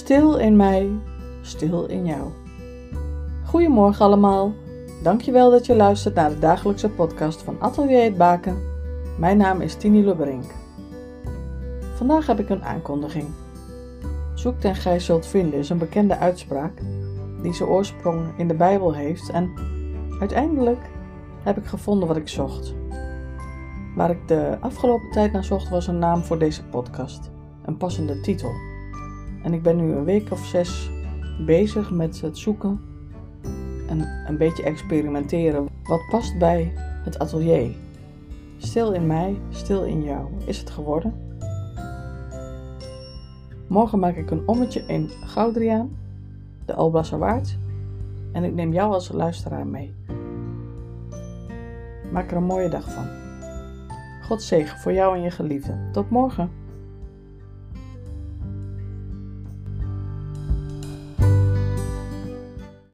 Stil in mij, stil in jou. Goedemorgen allemaal. Dankjewel dat je luistert naar de dagelijkse podcast van Atelier het Baken. Mijn naam is Tini Lubberink. Vandaag heb ik een aankondiging. Zoekt en gij zult vinden is een bekende uitspraak die zijn oorsprong in de Bijbel heeft en uiteindelijk heb ik gevonden wat ik zocht. Waar ik de afgelopen tijd naar zocht was een naam voor deze podcast, een passende titel. En ik ben nu een week of zes bezig met het zoeken en een beetje experimenteren. Wat past bij het atelier? Stil in mij, stil in jou. Is het geworden? Morgen maak ik een ommetje in Goudriaan, de Alblasserwaard. En ik neem jou als luisteraar mee. Maak er een mooie dag van. God zegen voor jou en je geliefden. Tot morgen.